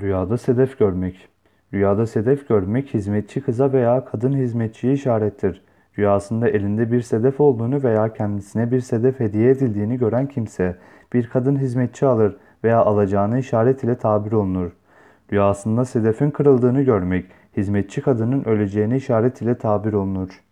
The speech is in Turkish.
Rüyada sedef görmek. Rüyada sedef görmek hizmetçi kıza veya kadın hizmetçiye işarettir. Rüyasında elinde bir sedef olduğunu veya kendisine bir sedef hediye edildiğini gören kimse bir kadın hizmetçi alır veya alacağını işaret ile tabir olunur. Rüyasında sedefin kırıldığını görmek hizmetçi kadının öleceğini işaret ile tabir olunur.